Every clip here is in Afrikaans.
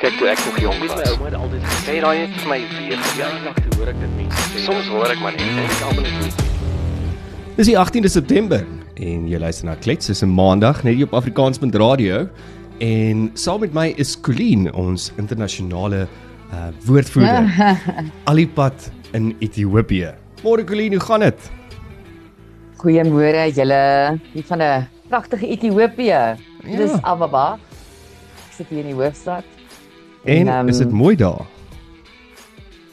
Kyk toe ek nog jong my was. ouma het altyd gesê, Sê daai net vir my weer. ja, nog te hoor ek dit mense sê. Soms hoor ek maar net. en ek almal net Dis die 18de September en jy luister na Klets dis 'n maandag net hier op Afrikaans.radio en saam met my is Colleen ons internasionale uh, woordvoerder Alipad in Ethiopië. Môre Colleen, hoe gaan dit? Goeiemôre julle hier van 'n pragtige Ethiopië. Ja. Dis Ababa. Ek sit hier in die hoofstad. En ehm, is dit mooi daar?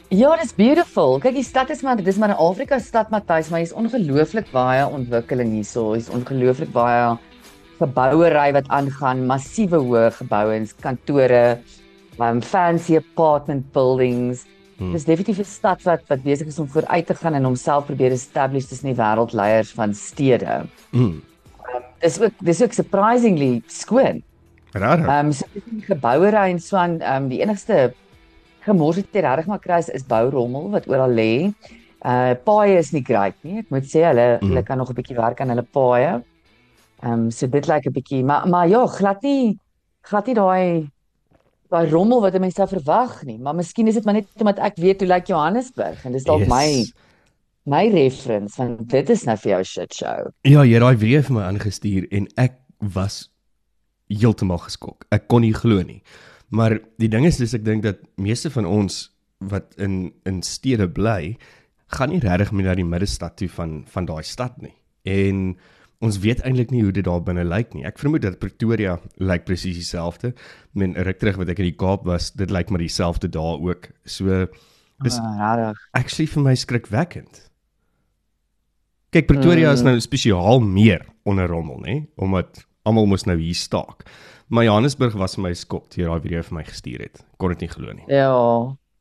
Ja, dis beautiful. Kyk, die stad is maar dis maar 'n Afrika stad Matthys, maar hier's ongelooflik baie ontwikkeling hierso. Hier's ongelooflik baie gebouery wat aangaan, massiewe hoë geboue en kantore, um, fancy apartment buildings. Hmm. Dis definitief 'n stad wat wat besig is om vooruit te gaan en homself probeer establish tussen die wêreldleiers van stede. Mm. Dis ook dis ook surprisingly skoon. Ehm um, so die gebouery en so aan ehm um, die enigste gemors wat jy regtig maar kry is, bourommel wat oral lê. Uh paaie is nie great nie. Ek moet sê hulle Mhm. hulle kan nog 'n bietjie werk aan hulle paaie. Ehm um, so dit lyk 'n bietjie maar maar ja, glad nie glad nie daai daai rommel wat mense verwag nie. Maar miskien is dit maar net omdat ek weet hoe lyk Johannesburg en dis dalk Yes. my my reference want dit is nou vir jou shit show. Ja, jy het daai video vir my aangestuur en ek was heeltemal geskok. Ek kon nie glo nie. Maar die ding is dis ek dink dat meeste van ons wat in in stede bly, gaan nie regtig meer na die middestad toe van van daai stad nie. En ons weet eintlik nie hoe dit daar binne lyk nie. Ek vermoed dat Pretoria lyk presies dieselfde. Men ruk terug wat ek in die Kaap was, dit lyk maar dieselfde daar ook. So dis Ah, rarig. actually vir my skrikwekkend. Kyk, Pretoria is Mm. nou spesiaal meer onder rommel, nê? Omdat almal moes nou hier staak. Maar Johannesburg was vir my skok toe jy daai video vir my gestuur het. Kon dit nie glo nie. Ja.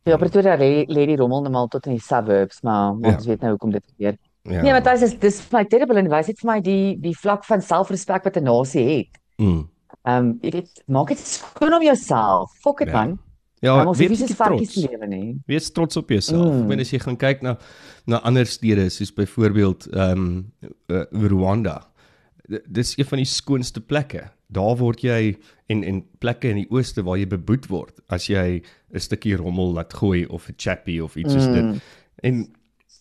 Ja, Pretoria lê lê die rommel normaal tot in die suburbs, maar Ja. ons weet nou hoekom dit gebeur. Ja. Nee, Matthys, dis dis my terrible en wys dit vir my die die vlak van selfrespek wat 'n nasie het. Mm. Ehm um, jy weet, maak dit skoon om jouself. Fok dit Ja. man. Ja, ons weet hoef nie soos varkies te lewe nie. Wees trots op jouself. Mm. Ek meen as jy gaan kyk na na ander stede soos byvoorbeeld ehm um, uh, Rwanda. Dis een van die skoonste plekke. Daar word jy en en plekke in die ooste waar jy beboet word as jy 'n stukkie rommel laat gooi of 'n chappie of iets soos dit. Mm. En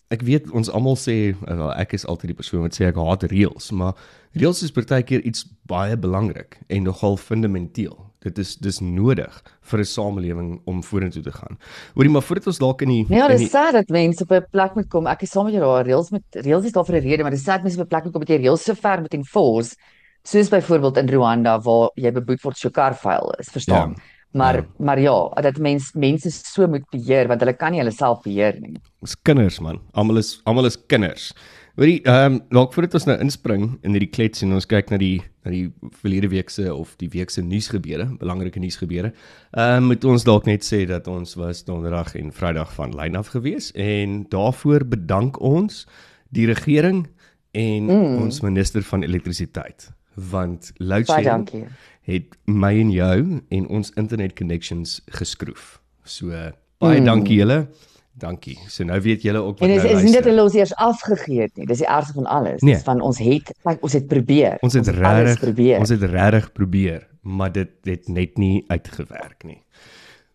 ek weet ons almal sê wel ek is altyd die persoon wat sê ek haat reëls, maar reëls is partykeer iets baie belangrik en nogal fundamenteel. Dit is dis nodig vir 'n samelewing om vorentoe te gaan. Hoorie maar voordat ons dalk in die Ja, dis sad dat mense op 'n plek moet kom. Ek is saam met jou daar. Reëls met reëls is daar vir 'n rede, maar dis sad mense op 'n plek moet kom met jy reëls so ver moet enforce. Soos byvoorbeeld in Rwanda waar jy beboet word jou kar vuil is, verstaan? Ja. Maar Ja. maar ja, dat mens mense so moet beheer want hulle kan nie hulle self beheer nie. Ons kinders man. Almal is almal is kinders. Hoorie, ehm um, dalk voordat ons nou inspring in hierdie klets en ons kyk na die na die verlede week se of die week se nuusgebeure, belangrike nuusgebeure. Ehm um, moet ons dalk net sê dat ons was donderdag en Vrydag van lyn af gewees en daarvoor bedank ons die regering en mm. ons minister van elektrisiteit want load shedding het my en jou en ons internet connections geskroef. So baie Mm. dankie julle. Dankie. So nou weet julle ook wat En dit nou is, is nie dat hulle ons eers afgegee het nie. Dis die ergste van alles. Nee. Dis van ons het ons het probeer. Ons het alles regtig probeer. ons het regtig probeer, maar dit het net nie uitgewerk nie.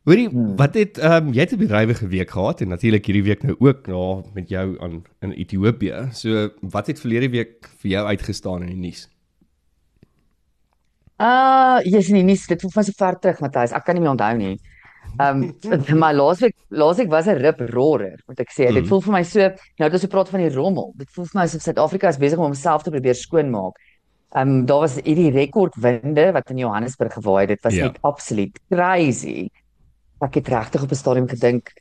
Hoorie, Hmm. wat het ehm um, jy het 'n bedrywige week gehad en natuurlik hierdie week nou ook nou met jou aan in Ethiopië. So wat het verlede week vir jou uitgestaan in die nuus? Ah, jy's in die nuus. Dit voel van so ver terug, Matthys. Ek kan nie meer onthou nie. Ehm um, maar laasweek laasweek was 'n rip roarer, moet ek sê. Mm. Dit voel vir my so, nou dat ons so praat van die rommel. Dit voel vir my asof Suid-Afrika is besig om homself te probeer skoonmaak. Ehm um, daar was hierdie rekordwinde wat in Johannesburg gewaai het. Dit was Ja. net absoluut crazy. Ek het regtig op 'n stadium gedink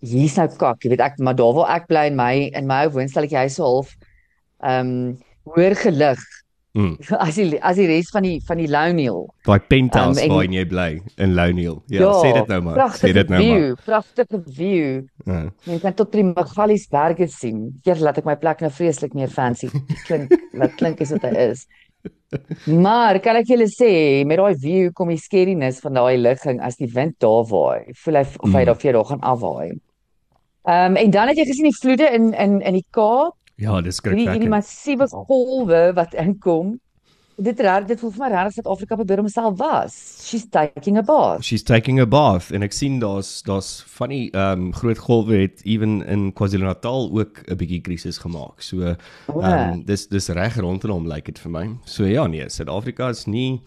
hier's nou kak, jy weet ek maar daar waar ek bly in my in my ou woonstelletjie hy so half ehm um, hoër gelig Mm. as die as die res van die van die Louniel. Daai penthouse Um, waarin jy bly in Louniel. Ja, sê dit nou maar. Sê dit nou view, maar. pragtige view. Ja. Jy kan tot die Magaliesberge sien. Keer laat ek my plek nou vreeslik meer fancy klink. Wat klink is wat hy is. Maar kan ek julle sê met daai view kom die scariness van daai ligging as die wind daar waai. Voel hy of hy Mm. daar vir jou daar gaan afwaai. Ehm um, en dan het jy gesien die vloede in in in die Kaap Ja, dis hierdie hierdie skrikwekkend. massiewe golwe wat inkom. dit raar dit voel vir my raar dat Afrika probeer homself was. She's taking a bath. She's taking a bath en ek sien daar's daar's funny ehm um, groot golwe het even in KwaZulu-Natal ook 'n bietjie krisis gemaak. So ehm um, dis dis reg rondom hom lyk like dit vir my. So ja nee, Suid-Afrika is nie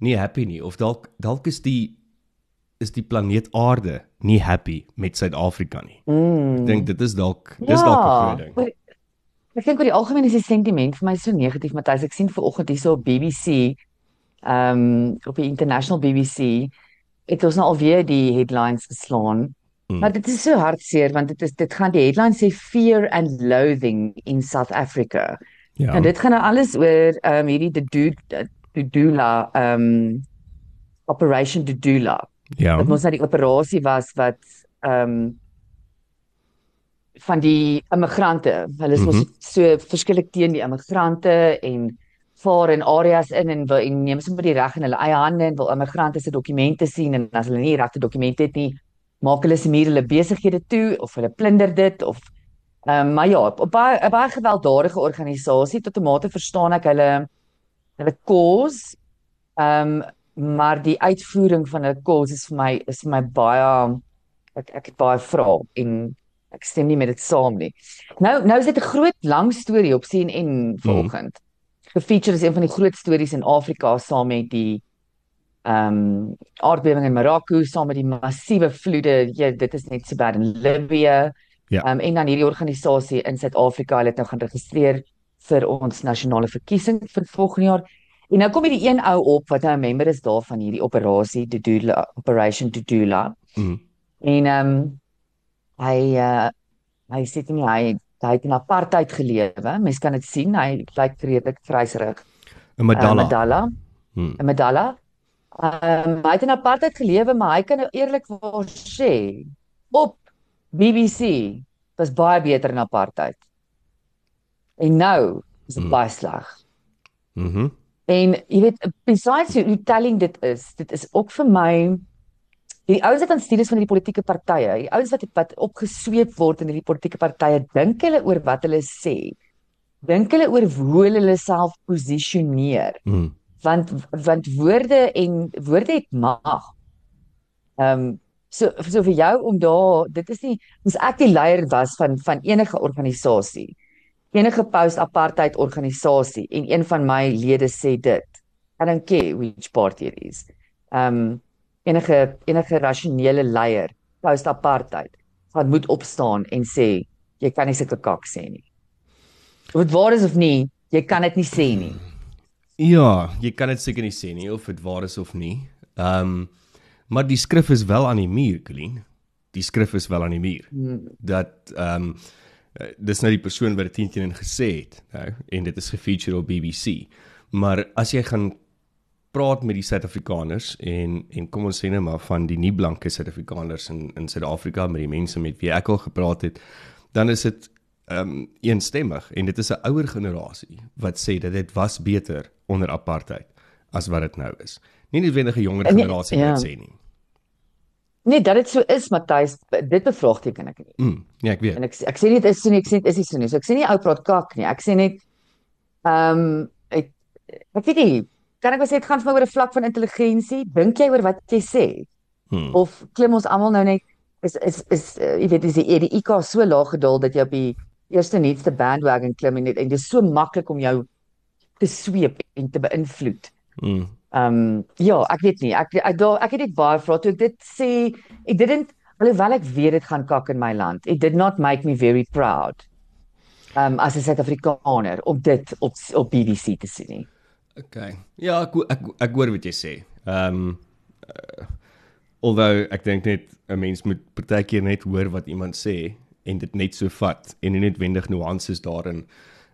nie happy nie of dalk dalk is die is die planeet Aarde nie happy met Suid-Afrika nie. Mm. Ek dink dit is dalk dis dalk 'n groot ding. Ek dink oor die algemeen is die sentiment vir my so negatief, Matthys. Ek sien vanoggend hierso op BBC, ehm um, op die International BBC, het ons nou alweer die headlines geslaan. Mm. Maar dit is so hartseer want dit is dit gaan die headline sê fear and loathing in South Africa. Ja. En dit gaan nou alles oor ehm um, hierdie Dudu Dudula ehm um, Operation Dudula. ja. Wat mos nou die operasie was wat ehm um, van die immigrante. Hulle is mos Mhm. so verskillik teen die immigrante en vaar in areas in en wil en neem sommer die reg in hulle eie hande en wil immigrante se dokumente sien en as hulle nie regte dokumente het nie, maak hulle se muur hulle besighede toe of hulle plunder dit of ehm um, maar ja, op baie 'n baie gewelddadige organisasie tot 'n mate verstaan ek hulle hulle cause ehm um, maar die uitvoering van hulle cause is vir my is vir my baie ek ek het baie vrae en ek stem nie met dit saam nie. Nou nou is dit 'n groot lang storie op CNN vanoggend. Gefeature is een van die groot stories in Afrika saam met die ehm um, aardbewing in Marokko, saam met die massiewe vloede. Ja, dit is net so bad in Libië. Ja. Ehm um, en dan hierdie organisasie in Suid-Afrika, hulle het nou gaan registreer vir ons nasionale verkiesing vir volgende jaar. En nou kom hierdie een ou op wat nou 'n member is daarvan hierdie operasie Dudula Operation Dudula. Mm. En ehm um, hy uh hy sê nie hy hy het in apartheid gelewe. Mens kan dit sien. Hy lyk redelik vryserig. 'n Uh, Medalla. Medalla. Hmm. 'n Medalla. Ehm um, hy het in apartheid gelewe, maar hy kan nou eerlikwaar sê op BBC was baie beter in apartheid. En nou is dit Mm. baie sleg. Mhm. En jy weet besides hoe telling dit is, dit is ook vir my die ouens wat aan stuur is van hierdie politieke partye, die ouens wat wat opgesweep word in hierdie politieke partye, dink hulle oor wat hulle sê. Dink hulle oor hoe hulle hulle self posisioneer Mm. want want woorde en woorde het mag. Ehm um, so so vir jou om daar dit is nie ons ek die leier was van van enige organisasie enige post apartheid organisasie en een van my lede sê dit I don't care which party it is. Ehm um, enige enige rasionele leier post apartheid gaan moet opstaan en sê jy kan nie sulke kak sê nie. Of dit waar is of nie, jy kan dit nie sê nie. Ja, jy kan dit seker nie sê nie of dit waar is of nie. Ehm um, maar die skrif is wel aan die muur, Colleen. Die skrif is wel aan die muur. Hmm. Dat ehm um, dis nou die persoon wat dit teen teen gesê het, nou en dit is gefeature op BBC. Maar as jy gaan praat met die Suid-Afrikaners en en kom ons sê net maar van die nie blanke Suid-Afrikaners in in Suid-Afrika met die mense met wie ek al gepraat het, dan is dit ehm um, eensstemmig en dit is 'n ouer generasie wat sê dat dit was beter onder apartheid as wat dit nou is. Nie noodwendig 'n jonger Nee, generasie ja. wat sê nie. Nee, dat dit so is, Matthys, dit bevraagteken ek nie. Mm, ja, ek weet. En ek ek sê nie dit is so nie, ek sê dit is nie so nie. So ek sê nie ou praat kak nie. Ek sê net ehm um, ek ek weet nie, kan ek wel sê dit gaan vir my oor 'n vlak van intelligensie. Dink jy oor wat jy sê Hmm. of klim ons almal nou net is is is uh, jy weet is die, die IQ so laag gedaal dat jy op die eerste nuutste bandwagon klim en dit en dit is so maklik om jou te sweep en te beïnvloed. Mm. Ehm um, ja, ek weet nie. Ek ek daar ek het net baie vrae toe ek dit sê. It didn't alhoewel ek weet dit gaan kak in my land. It did not make me very proud. Um as 'n Suid-Afrikaner om dit op op BBC te sien nie. Okay. Ja, ek ek ek hoor wat jy sê. Ehm um, uh, alhoewel ek dink net 'n mens moet partykeer net hoor wat iemand sê en dit net so vat en nie netwendig nuances daarin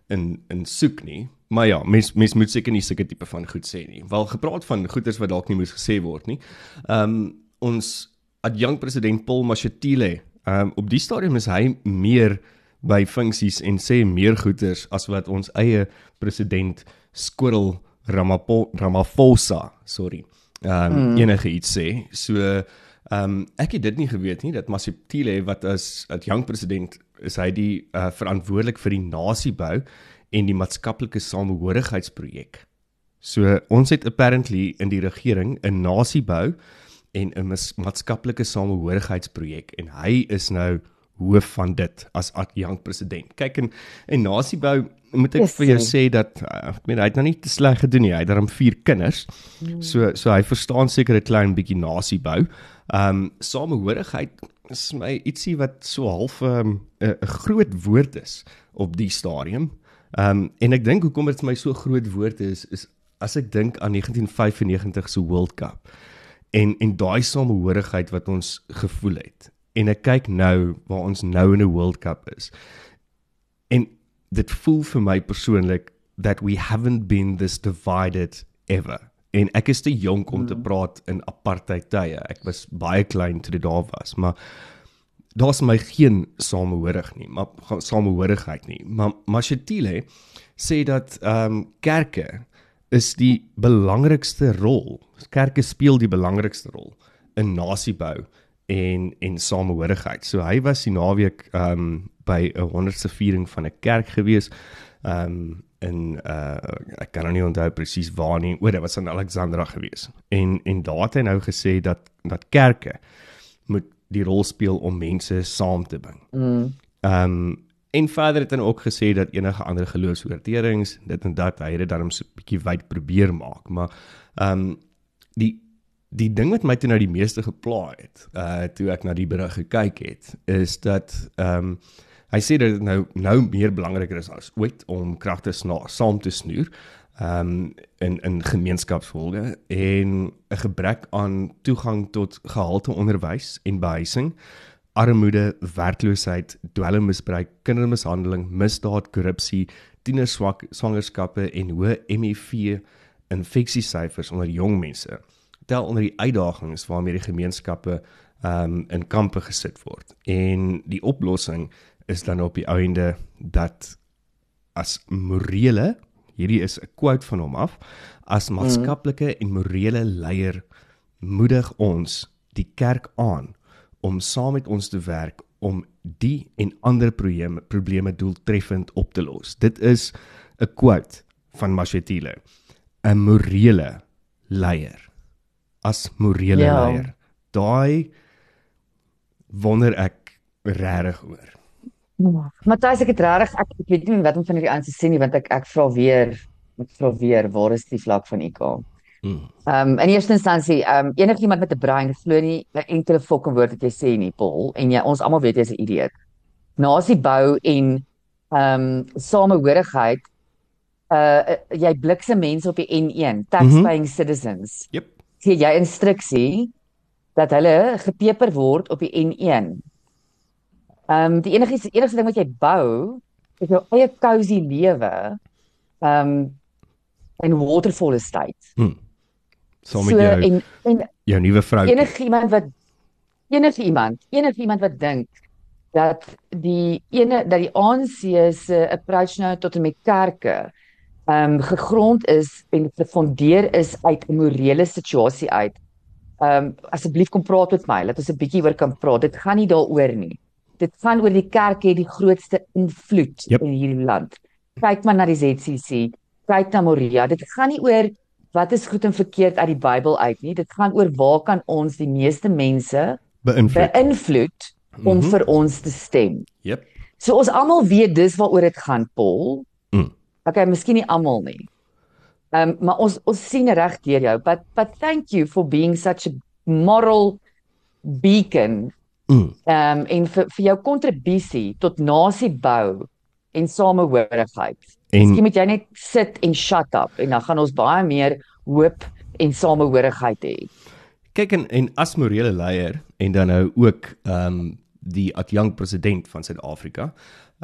in in soek nie. Maar ja, mens mens moet seker nie sulke tipe van goed sê nie. Wel gepraat van goeders wat dalk nie moes gesê word nie. Ehm um, ons adjunkt president Paul Mashatile, ehm um, op die stadium is hy meer by funksies en sê meer goeders as wat ons eie president Squirrel Ramapo, Ramaphosa, sorry. Ehm um, mm. enige iets sê. So ehm um, ek het dit nie geweet nie dat Mashatile wat as adjunkt president is hy die uh, verantwoordelik vir die nasiebou en die maatskaplike samehorigheidsprojek So ons het apparently in die regering 'n nasiebou en 'n maatskaplike samehorigheidsprojek en hy is nou hoof van dit as adjunkt president. Kyk en en nasiebou moet ek Yes, vir jou sê dat uh, ek meen hy het nou nie te sleg gedoen nie. Hy het daarom vier kinders. So so hy verstaan seker 'n klein bietjie nasiebou. Ehm um, samehorigheid is my ietsie wat so half 'n um, 'n groot woord is op die stadium. Ehm um, en ek dink hoekom dit vir my so groot woord is is as ek dink aan 1995 se World Cup en en daai samehorigheid wat ons gevoel het. En ek kyk nou waar ons nou in 'n World Cup is. En dit voel vir my persoonlik that we haven't been this divided ever. En ek is te jonk om te praat in apartheid tye. Ek was baie klein toe dit daar was, maar daar's my geen samehorig nie, maar samehorigheid nie. Maar Mashatile sê dat ehm um, kerke is die belangrikste rol. Kerke speel die belangrikste rol in nasiebou en en samehorigheid. So hy was die naweek ehm um, by 'n 100ste viering van 'n kerk gewees. Ehm um, in uh ek kan nou nie onthou presies waar nie. O, dit was in Alexandra gewees. En en daar het hy nou gesê dat dat kerke moet die rol speel om mense saam te bring. Mm. Ehm um, en verder het hy ook gesê dat enige ander geloofsoortredings, dit en dat, hy dit dan 'n bietjie wyd probeer maak, maar ehm um, die die ding wat my toe nou die meeste gepla het, uh toe ek na die berig gekyk het, is dat ehm um, hy sê dat dit nou nou meer belangriker is as ooit om kragte sna- saam te snoer ehm um, in in gemeenskapsvolge en 'n gebrek aan toegang tot gehalte onderwys en behuising armoede, werkloosheid, dwelmmisbruik, kindermishandeling, misdaad, korrupsie, tienerswak swangerskappe en hoë HIV infeksiesyfers onder jong mense. Tel onder die uitdagings waarmee die gemeenskappe um, in kampe gesit word. En die oplossing is dan op die einde dat as morele, hierdie is 'n quote van hom af, as maatskaplike en morele leier moedig ons die kerk aan om saam met ons te werk om die en ander probleme probleme doeltreffend op te los. Dit is 'n quote van Mashatile. 'n Morele leier. As morele Ja. leier. Daai wonder ek regtig oor. Matthys, ek het regtig ek, ek weet nie wat om van hierdie aan te sê nie want ek ek vra weer, ek vra weer, waar is die vlak van IK? Mm. Ehm um, in eerste instansie, ehm um, enigiemand met 'n brein glo nie 'n enkele fucking woord wat jy sê nie, Paul, en jy ons almal weet jy's 'n idioot. Nasie bou en ehm um, samehorigheid uh jy blikse mense op die N1, taxpaying mm -hmm. citizens. Jep. Gee jy instruksie dat hulle gepeper word op die N1. Ehm um, die enigste enigste ding wat jy bou is jou eie cozy lewe. Ehm um, in Waterfall Estate. Hm. Saam met jou en en jou nuwe vrou. enigiemand wat enige iemand, enige iemand wat dink dat die ene dat die ANC se approach nou tot en met kerke ehm um, gegrond is en gefondeer is uit 'n morele situasie uit. Ehm um, asseblief kom praat met my, laat ons 'n bietjie oor kan praat. Dit gaan nie daaroor nie. Dit gaan oor die kerk het die grootste invloed Yep. in hierdie land. Kyk maar na die ZCC, kyk na Moria. Dit gaan nie oor wat is goed en verkeerd uit die Bybel uit nie. Dit gaan oor waar kan ons die meeste mense beïnvloed. beïnvloed om Mhm. vir ons te stem. Jep. So ons almal weet dis waaroor dit gaan, Paul. Mm. Okay, miskien nie almal nie. Ehm um, maar ons ons sien reg deur jou, but but thank you for being such a moral beacon Mm. ehm um, en vir vir jou kontribusie tot nasiebou en samehorigheid. En Miskien moet jy net sit en shut up en dan gaan ons baie meer hoop en samehorigheid hê. kyk en, en as morele leier en dan nou ook ehm um, die adjunkt president van Suid-Afrika.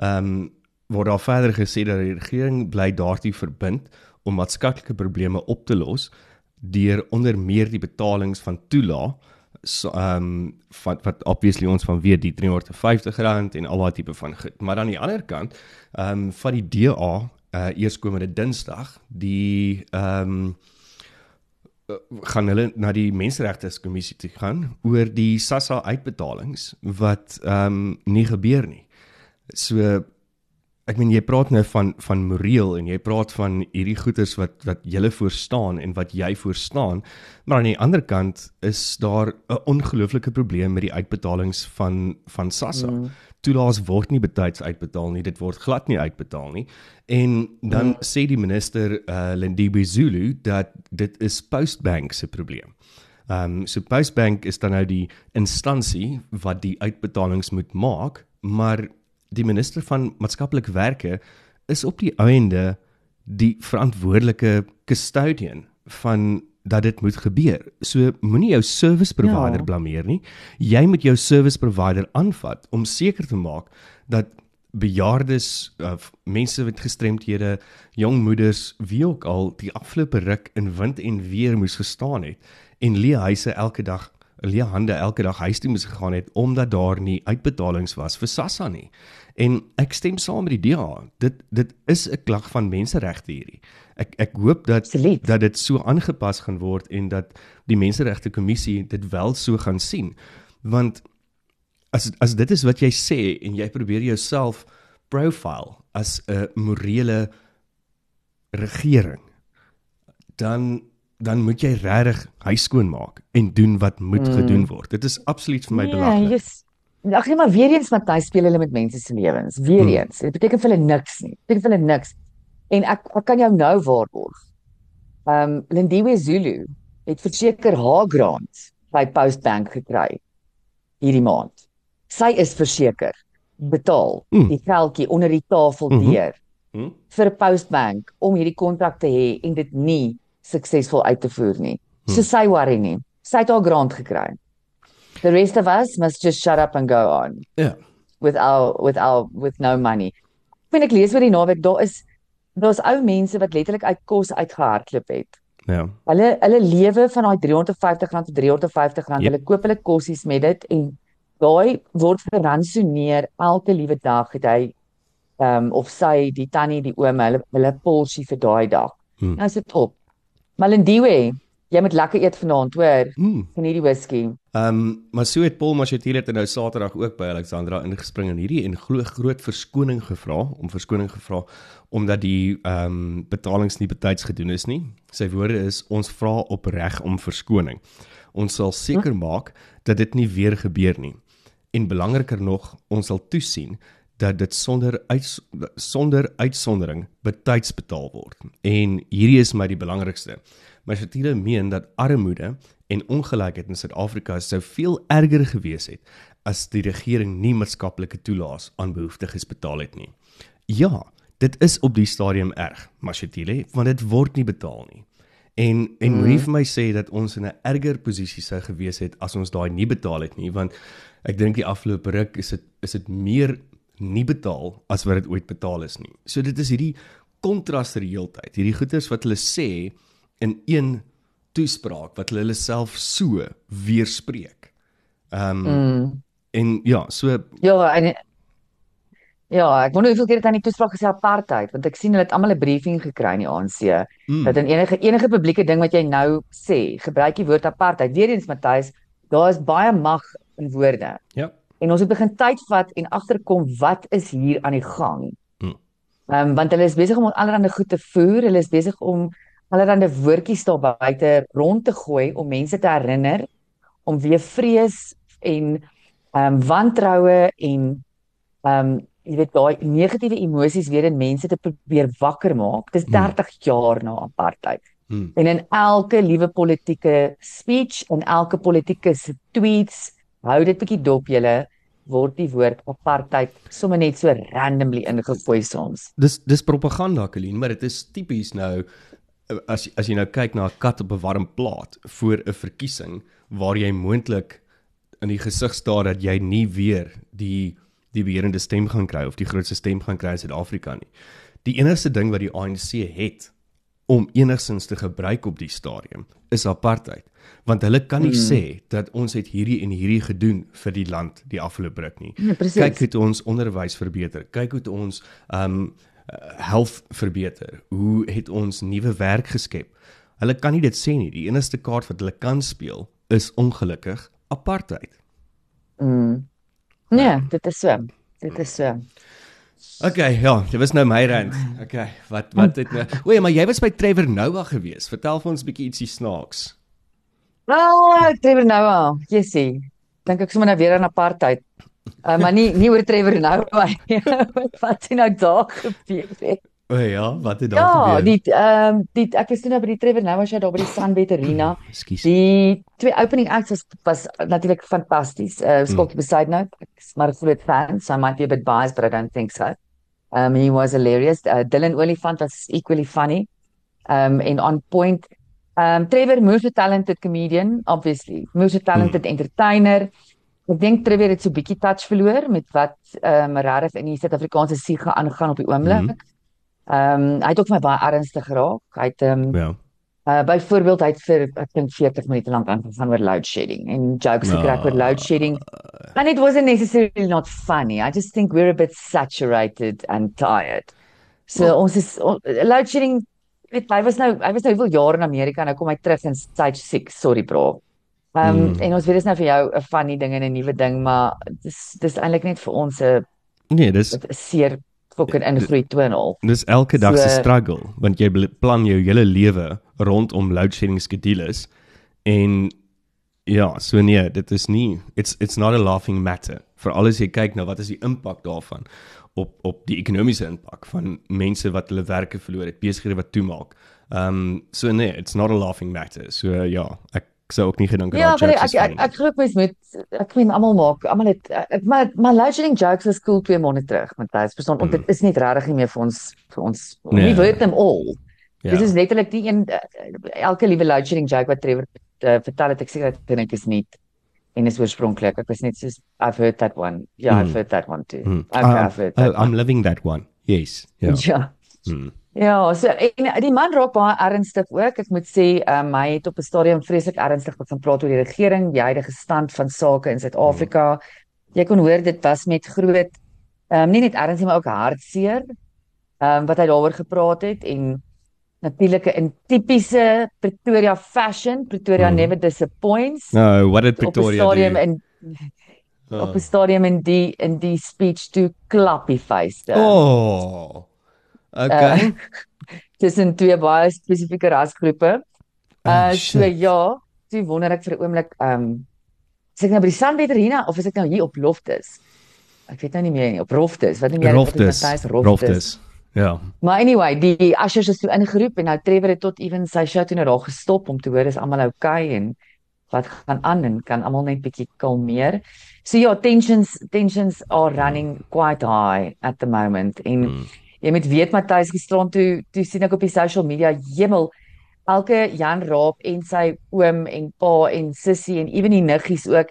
Ehm um, word daar verder gesê dat die regering bly daartoe verbind om maatskaplike probleme op te los deur onder meer die betalings van toelaag so ehm um, wat wat obviously ons van weet die R350 en al daai tipe van goed. Maar aan die ander kant ehm um, van die DA uh eerskomende Dinsdag die ehm um, gaan hulle na die menseregtekommissie toe gaan oor die SASSA uitbetalings wat ehm um, nie gebeur nie. So ek meen jy praat nou van van moreel en jy praat van hierdie goeters wat wat julle voorstaan en wat jy voorstaan, maar aan die ander kant is daar 'n ongelooflike probleem met die uitbetalings van van SASSA. Mm. Toelaas word nie betyds uitbetaal nie, dit word glad nie uitbetaal nie. En dan mm. sê die minister uh, Lindiwe Zulu dat dit is Postbank se probleem. Ehm um, so Postbank is dan nou die instansie wat die uitbetalings moet maak, maar die minister van maatskaplike werke is op die einde die verantwoordelike custodian van dat dit moet gebeur. So moenie jou service provider ja. blameer nie. Jy moet jou service provider aanvat om seker te maak dat bejaardes of mense met gestremthede, jong moeders, wie ook al die afgelope ruk in wind en weer moes gestaan het en lee huise elke dag Lee hande elke dag huis toe moes gegaan het omdat daar nie uitbetalings was vir SASSA nie. En ek stem saam met die DA. Dit dit is 'n klag van menseregte hierdie. Ek ek hoop dat Absoluut. dat dit so aangepas gaan word en dat die menseregte kommissie dit wel so gaan sien. Want as as dit is wat jy sê en jy probeer jouself profile as 'n morele regering dan dan moet jy regtig huis skoon maak en doen wat moet mm. gedoen word. Dit is absoluut vir my Nee, belaglik. jy's Ag nee, maar weer eens Matthys speel hulle met mense se lewens. Weer Hmm. eens. Dit beteken vir hulle niks nie. Dit beteken vir hulle niks. En ek ek kan jou nou waarborg. Ehm um, Lindiwe Zulu het verseker haar grant by Postbank gekry hierdie maand. Sy is verseker betaal Hmm. die geldjie onder die tafel Mhm. deur Hm? vir Postbank om hierdie kontrak te hê en dit nie suksesvol uit te voer nie. So Hmm. sy worry nie. Sy het haar grant gekry. The rest of us must just shut up and go on Ja. with our with our with no money. Wanneer ek lees oor die naweek, daar is daar's ou mense wat letterlik uit kos uitgehardloop het. Ja. Hulle hulle lewe van daai R350 tot R350. Yep. Hulle koop hulle kossies met dit en daai word geransoneer elke liewe dag het hy ehm um, of sy die tannie die oom hulle hulle porsie vir daai dag. Hmm. Nou is dit op. Malindiwe, jy moet lekker eet vanaand, hoor. Mm. Geniet die whisky. Ehm um, maar so het Paul Machetile het nou Saterdag ook by Alexandra ingespring in hierdie en glo groot verskoning gevra, om verskoning gevra omdat die ehm um, betalings nie betyds gedoen is nie. Sy woorde is ons vra opreg om verskoning. Ons sal seker maak dat dit nie weer gebeur nie. En belangriker nog, ons sal toesien dat dit sonder uit, sonder uitsondering betyds betaal word. En hierdie is my die belangrikste. Machetile meen dat armoede en ongelykheid in Suid-Afrika sou veel erger gewees het as die regering nie maatskaplike toelaas aan behoeftiges betaal het nie. Ja, dit is op die stadium erg, Machetile, want dit word nie betaal nie. En en mm. moenie vir my sê dat ons in 'n erger posisie sou gewees het as ons daai nie betaal het nie, want ek dink die afgelope ruk is dit is dit meer nie betaal as wat dit ooit betaal is nie. So dit is hierdie kontras die hele tyd. Hierdie goeters wat hulle sê in een toespraak wat hulle hulle self so weerspreek. Ehm um, Mm. en ja, so Ja, en Ja, ek wonder hoeveel keer het aan die toespraak gesê apartheid, want ek sien hulle het almal 'n briefing gekry in die ANC mm, dat in enige enige publieke ding wat jy nou sê, gebruik die woord apartheid. Weerens Matthys, daar is baie mag in woorde. ja. En ons moet begin tyd vat en agterkom wat is hier aan die gang. Mm. Ehm um, want hulle is besig om allerlei goed te voer, hulle is besig om allerlei woordjies daar buite rond te gooi om mense te herinner om weer vrees en ehm um, wantroue en ehm um, jy weet daai negatiewe emosies weer in mense te probeer wakker maak. Dis Mm. 30 jaar na apartheid. Mm, En in elke liewe politieke speech en elke politieke tweets, hou dit bietjie dop julle, word die woord apartheid sommer net so randomly ingegooi soms. dis dis propaganda, Colleen, maar dit is tipies nou as as jy nou kyk na 'n kat op 'n warm plaat voor 'n verkiesing waar jy moontlik in die gesig staar dat jy nie weer die die beheerende stem gaan kry of die grootste stem gaan kry in Suid-Afrika nie. Die enigste ding wat die ANC het om enigsins te gebruik op die stadium is apartheid want hulle kan nie Mm. sê dat ons het hierdie en hierdie gedoen vir die land die afgelope ruk nie. Ja, presies. Kyk hoe ons onderwys verbeter. Kyk hoe ons um health verbeter. Hoe het ons nuwe werk geskep? Hulle kan nie dit sê nie. Die enigste kaart wat hulle kan speel is ongelukkig apartheid. Mm. Nee, dit is so. Dit is so. Okay, ja, dit was nou my rand. Okay, wat wat het nou O ja, maar jy was by Trevor Noah gewees. Vertel vir ons 'n bietjie ietsie snaaks. Ah, Trevor Noah, Jessie. Dink ek sommer nou weer aan apartheid. Uh, maar nie nie oor Trevor Noah nie. Wat sien nou daar gebeur. O ja, wat het daar Ja, gebeur? die ehm um, die ek was toe nou by die Trevor Noah show daar by die Sunbet Arena. Ekskuus. Die twee opening acts was was natuurlik fantasties. Uh Scotty mm. beside note, ek's maar 'n groot fan, so I might be a bit biased, but I don't think so. Um he was hilarious. Uh, Dylan Olifant was equally funny. Um and on point. Um Trevor moves a talented comedian, obviously. Moves a talented mm. entertainer. Ek dink Trevor het so 'n bietjie touch verloor met wat um regtig in die Suid-Afrikaanse siege aangaan op die oomblik. Mhm. Ehm um, hy het ook vir my baie ernstig geraak. Hy het ehm um, Ja. Uh byvoorbeeld hy het vir ek dink 40 minute lank aangegaan oor load shedding en jokes gekrak oor load shedding. And it wasn't necessarily not funny. I just think we're a bit saturated and tired. So well, ons is on, load shedding weet hy was nou hy was nou hoeveel jaar in Amerika nou kom hy terug in stage 6. Sorry bro. Ehm um, Mm. en ons weet dis nou vir jou 'n funny ding en 'n nuwe ding, maar dis dis eintlik net vir ons 'n Nee, dis 'n seer fucking ingroei toonal. dis elke dag se So- struggle want jy plan jou hele lewe rondom load shedding skedules en ja, so nee, dit is nie it's it's not a laughing matter. Veral as jy kyk na wat is die impak daarvan op op die ekonomiese impak van mense wat hulle werke verloor het, besighede wat toemaak. Ehm um, so nee, it's not a laughing matter. So ja, ek sou ook nie gedink het Ja, daai maar jokes ek is ek funny. ek glo mens moet ek meen almal maak, almal het ek, maar maar loading jokes was cool twee maande terug, Matthys. Verstaan, mm. dit is net regtig nie meer vir ons vir ons. Nee. We heard them all. Ja. Dit is letterlik die een elke liewe loading joke wat Trevor uh, vertel het ek seker dat dink is nie en is oorspronklik. Ek was net soos I've heard that one. Ja, yeah, Mm. I've heard that one too. Hmm. Okay, Ah, I've heard oh, that I'm one. loving that one. Yes. Ja. Ja. Hmm. Ja, so en die man raak baie ernstig ook. Ek moet sê, um, hy het op 'n stadium vreeslik ernstig begin praat oor die regering, die huidige stand van sake in Suid-Afrika. Jy kon hoor dit was met groot ehm um, nie net erns nie, maar ook hartseer. Ehm um, wat hy daaroor gepraat het en natuurlik in tipiese Pretoria fashion, Pretoria Mm. never disappoints. No, what did op Pretoria stadium do? in Oh. op 'n stadium in die in die speech toe klappie face. Oh. Okay. Uh, tussen twee baie spesifieke rasgroepe. Uh Oh, so shit. ja, toe wonder ek vir 'n oomblik, ehm um, is ek nou by die Sunbed Arena of is ek nou hier op Loftus? Ek weet nou nie meer nie, op Roftus. Wat noem jy dit? Roftus. Matthys? Roftus. Ja. Maar anyway, die ushers is toe ingeroep en nou Trevor het tot ewen sy show toe nou daar gestop om te hoor is almal okay en wat gaan aan en kan almal net bietjie kalmeer. So ja, tensions tensions are running quite high at the moment en Mm. Jy moet weet Matthys gisterand toe toe sien ek op die social media hemel elke Jan Raap en sy oom en pa en sussie en ewen die niggies ook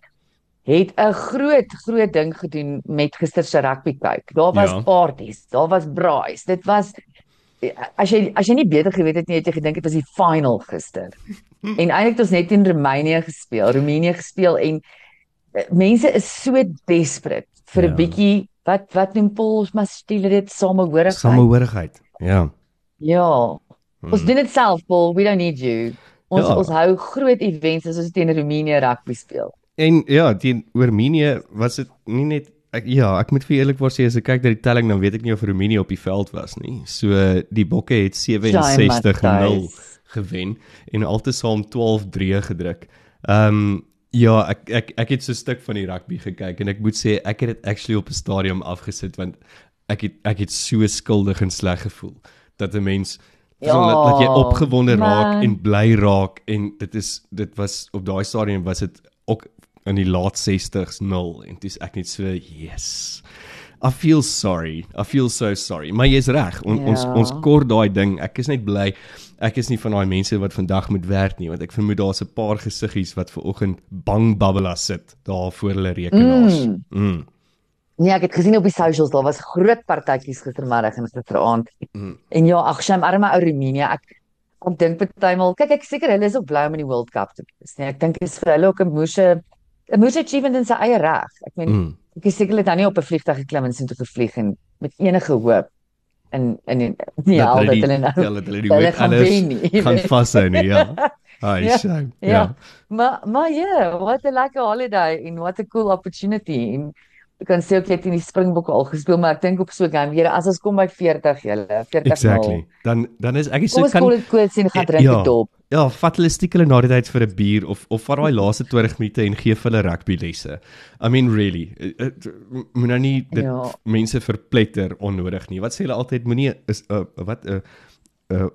het 'n groot groot ding gedoen met gister se rugby kyk. Daar was Ja. parties, daar was braais. Dit was as jy as jy nie beter geweet het nie, het jy gedink dit was die final gister. en eintlik het ons net in Roemenië gespeel, Roemenië gespeel en eh, mense is so desperate vir 'n Ja. bietjie wat wat noem Paul maar stile dit samehorigheid. Samehorigheid. Ja. Ja. Ons doen dit self, Paul. We don't need you. Ons Ja. ons hou groot events as ons teen Roemenië rugby speel. En ja, teen Roemenië was dit nie net ek ja, ek moet vir eerlik word sê as ek kyk na die telling dan weet ek nie of Roemenië op die veld was nie. So die Bokke het 67-0 Matthys. gewen en altesaam 12-3 gedruk. Ehm um, ja, ek ek ek het so 'n stuk van die rugby gekyk en ek moet sê ek het dit actually op 'n stadium afgesit want ek het ek het so skuldig en sleg gevoel dat 'n mens Ja, so dat, dat jy opgewonde raak man. en bly raak en dit is dit was op daai stadium was dit ook in die laat 60s 0 en dis ek net so yes. I feel sorry. I feel so sorry. Maar jy's reg. On, Ja. Ons ons kort daai ding. Ek is net bly ek is nie van daai mense wat vandag moet werk nie want ek vermoed daar's 'n paar gesiggies wat ver oggend bang babbela sit daar voor hulle rekenaars. Mm. Mm. Nee, ek het gesien op die socials daar was groot partytjies gistermiddag en gisteraand. Mm. En ja, ag, shame arme ou Roemenië. Ek ek dink partymal, kyk ek seker hulle is ook bly om in die World Cup te wees. Nee, ek dink dit is vir hulle ook 'n moeë 'n moeë achievement in sy eie reg. Ek meen Mm. Ek is seker hulle het nou nie op 'n vliegtuig geklim en sien toe gevlieg en met enige hoop in in in nie Dat al dat hulle nou ja, dat hulle die wet nie. gaan vashou nie, ja. Ai, Ja, shame. ja. Ja. Maar maar ja, yeah, what a lekker holiday en what a cool opportunity en Ek kan sê jy het in die Springbokke al gespeel, maar ek dink op so 'n game, Here, as ons kom by 40 julle, 40 Exactly. Dan dan is ek nie Kom so ons kan dit quits en gaan drink Ja. die dop. Ja, vat hulle stiekem hulle na die tyd vir 'n bier of of vat daai laaste 20 minute en gee vir hulle rugby lesse. I mean really, eh, eh, moet nou nie dit Ja. mense verpletter onnodig nie. Wat sê hulle altyd moenie is 'n uh, wat 'n uh, 'n uh,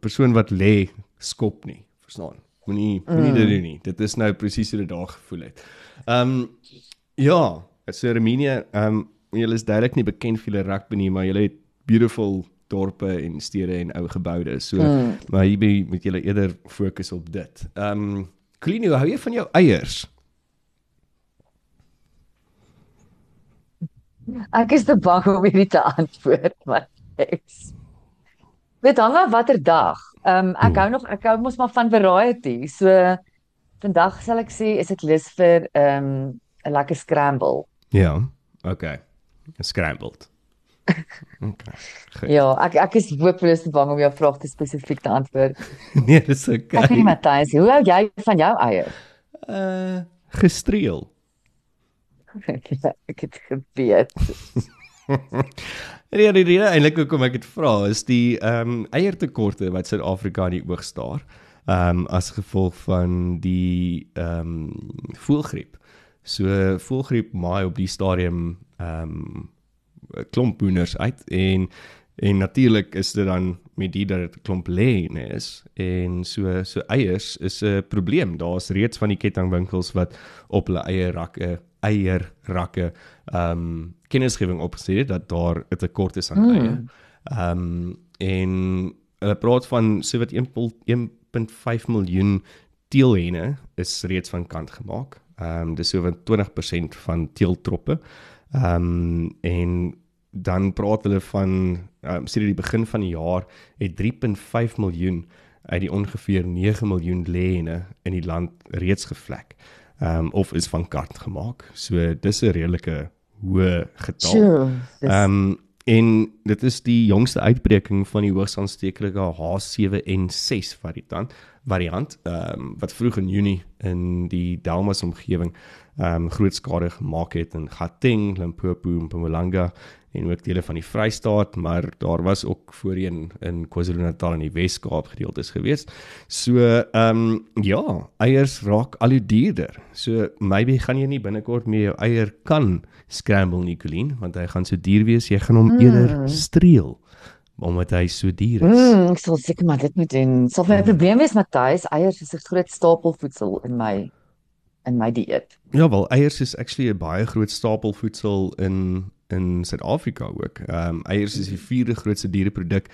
persoon wat lê skop nie. Verstaan? Moenie moenie dit doen nie. Dit is nou presies hoe dit daar gevoel het. Ehm um, ja, so Armenië, ehm um, julle is duidelik nie bekend vir julle rugby nie, maar julle het beautiful dorpe en stede en ou geboude. So Mm. maar hierby moet julle eerder fokus op dit. Ehm um, Klino, hou jy van jou eiers? Ek is te bang om hierdie te antwoord, maar eks. Dit hang af watter dag. Ehm um, ek Hmm. hou nog ek hou mos maar van variety. So vandag sal ek sê is ek lus vir ehm um, 'n lekker scramble. Ja. Okay. Scrambled. Okay. Goed. Ja, ek ek is hopeloos te bang om jou vraag te spesifiek te antwoord. Nee, dis Ek nie okay. Matthys, hoe hou jy van jou eiers? Uh gestreel. ek het geweet. En ja, die rede eintlik hoekom ek dit vra is die ehm um, eiertekorte wat Suid-Afrika in die oog staar. Ehm um, as gevolg van die ehm um, voëlgriep. So voëlgriep maai op die stadium ehm um, klomp hoenders uit en en natuurlik is dit dan met die dat dit 'n klomp lê is en so so eiers is 'n probleem. Daar's reeds van die kettingwinkels wat op hulle eie rakke eierrakke ehm um, kennisgewing opgesê het dat daar 'n tekort is aan Mm. eier. Ehm um, en hulle praat van so wat 1.5 miljoen teelhenne is reeds van kant gemaak. Ehm um, dis so wat 20% van teeltroppe. Ehm um, en dan praat hulle van um, sedert die begin van die jaar het 3.5 miljoen uit die ongeveer 9 miljoen lêhenne in die land reeds gevlek. Ehm um, of is van kant gemaak. So dis 'n redelike hoë getal. Ehm um, en dit is die jongste uitbreking van die hoogs aansteeklike H7N6 variant variant ehm um, wat vroeg in Junie in die Delmas omgewing ehm um, groot skade gemaak het in Gauteng, Limpopo, Mpumalanga en ook dele van die Vrystaat, maar daar was ook voorheen in KwaZulu-Natal en die Wes-Kaap gedeeltes gewees. So ehm um, ja, eiers raak al hoe duurder. So maybe gaan jy nie binnekort meer jou eier kan scramble Nicoline, want hy gaan so duur wees, jy gaan hom mm. eerder streel omdat hy so duur is. Mm. Mm, ek sal seker maar dit moet doen. Sal my probleem wees Matthys, eiers is 'n groot stapel voedsel in my in my dieet. Ja, wel eiers is actually 'n baie groot stapel voedsel in in Suid-Afrika ook. Ehm um, eiers is die vierde grootste diereproduk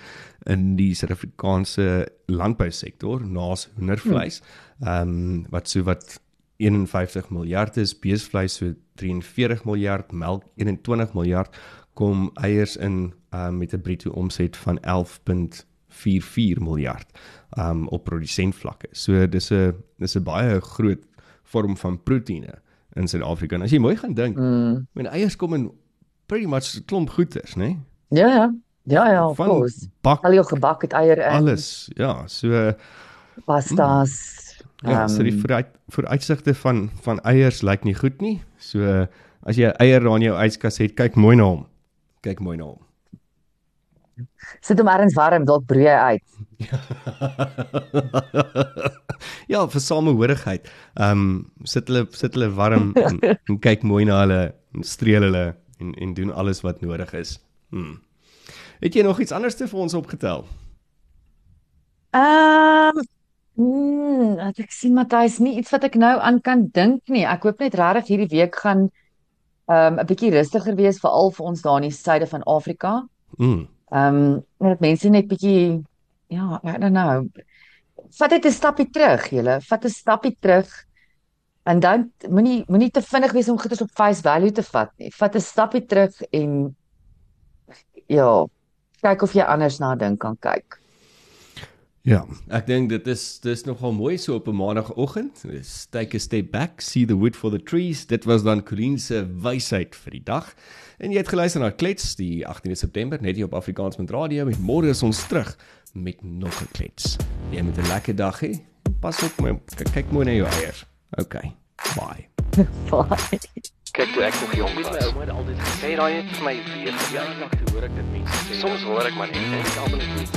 in die Suid-Afrikaanse landbousektor naas hoendervleis. Ehm um, wat so wat 51 miljard is, beesvleis so 43 miljard, melk 21 miljard kom eiers in um, met 'n bruto omset van 11.44 miljard um op produsentvlakke. So dis 'n dis 'n baie groot vorm van proteïene in Suid-Afrika. En as jy mooi gaan dink, Mm. men eiers kom in pretty much 'n klomp goeders, né? Nee? Ja ja. Ja ja, of course. bak Al jou gebak het eier in, alles. Ja, so pasta's. ja, so die ehm, vooruit vooruitsigte van van eiers lyk nie goed nie. So as jy eier daar in jou yskas het, kyk mooi na hom. Kyk mooi na hom. Sit hom ergens warm, dalk broei hy uit. ja, vir samehorigheid. Ehm um, sit hulle sit hulle warm en, en kyk mooi na hulle en streel hulle en en doen alles wat nodig is. Hmm. Het jy nog iets anders te vir ons opgetel? Ehm mm, wat ek sien Matthys, nie iets wat ek nou aan kan dink nie. Ek hoop net regtig hierdie week gaan ehm um, 'n bietjie rustiger wees veral vir ons daar in die suide van Afrika. Mm. Ehm um, net mense net bietjie ja, I don't know. Vat dit 'n stappie terug, julle. Vat 'n stappie terug. En dan moenie moenie te vinnig wees om goeders op face value te vat nie. Vat 'n stappie terug en ja, kyk of jy anders na dink kan kyk. Ja, ek dink dit is dis nogal mooi so op 'n maandagooggend. Take a step back, see the wood for the trees. Dit was dan Colleen se wysheid vir die dag. En jy het geluister na Klets die 18de September net hier op Afrikaans met radio en môre is ons terug met nog 'n klets. Jy moet 'n lekker dag hê. Pas op, my, kyk mooi na jou eiers. Okay. Bye. Bye. Kyk toe ek nog jong Weet my was. ouma het altyd gesê, Sê daai het vir my weer ja, toe hoor ek dit mense sê. Soms hoor ek maar net, en ek almal net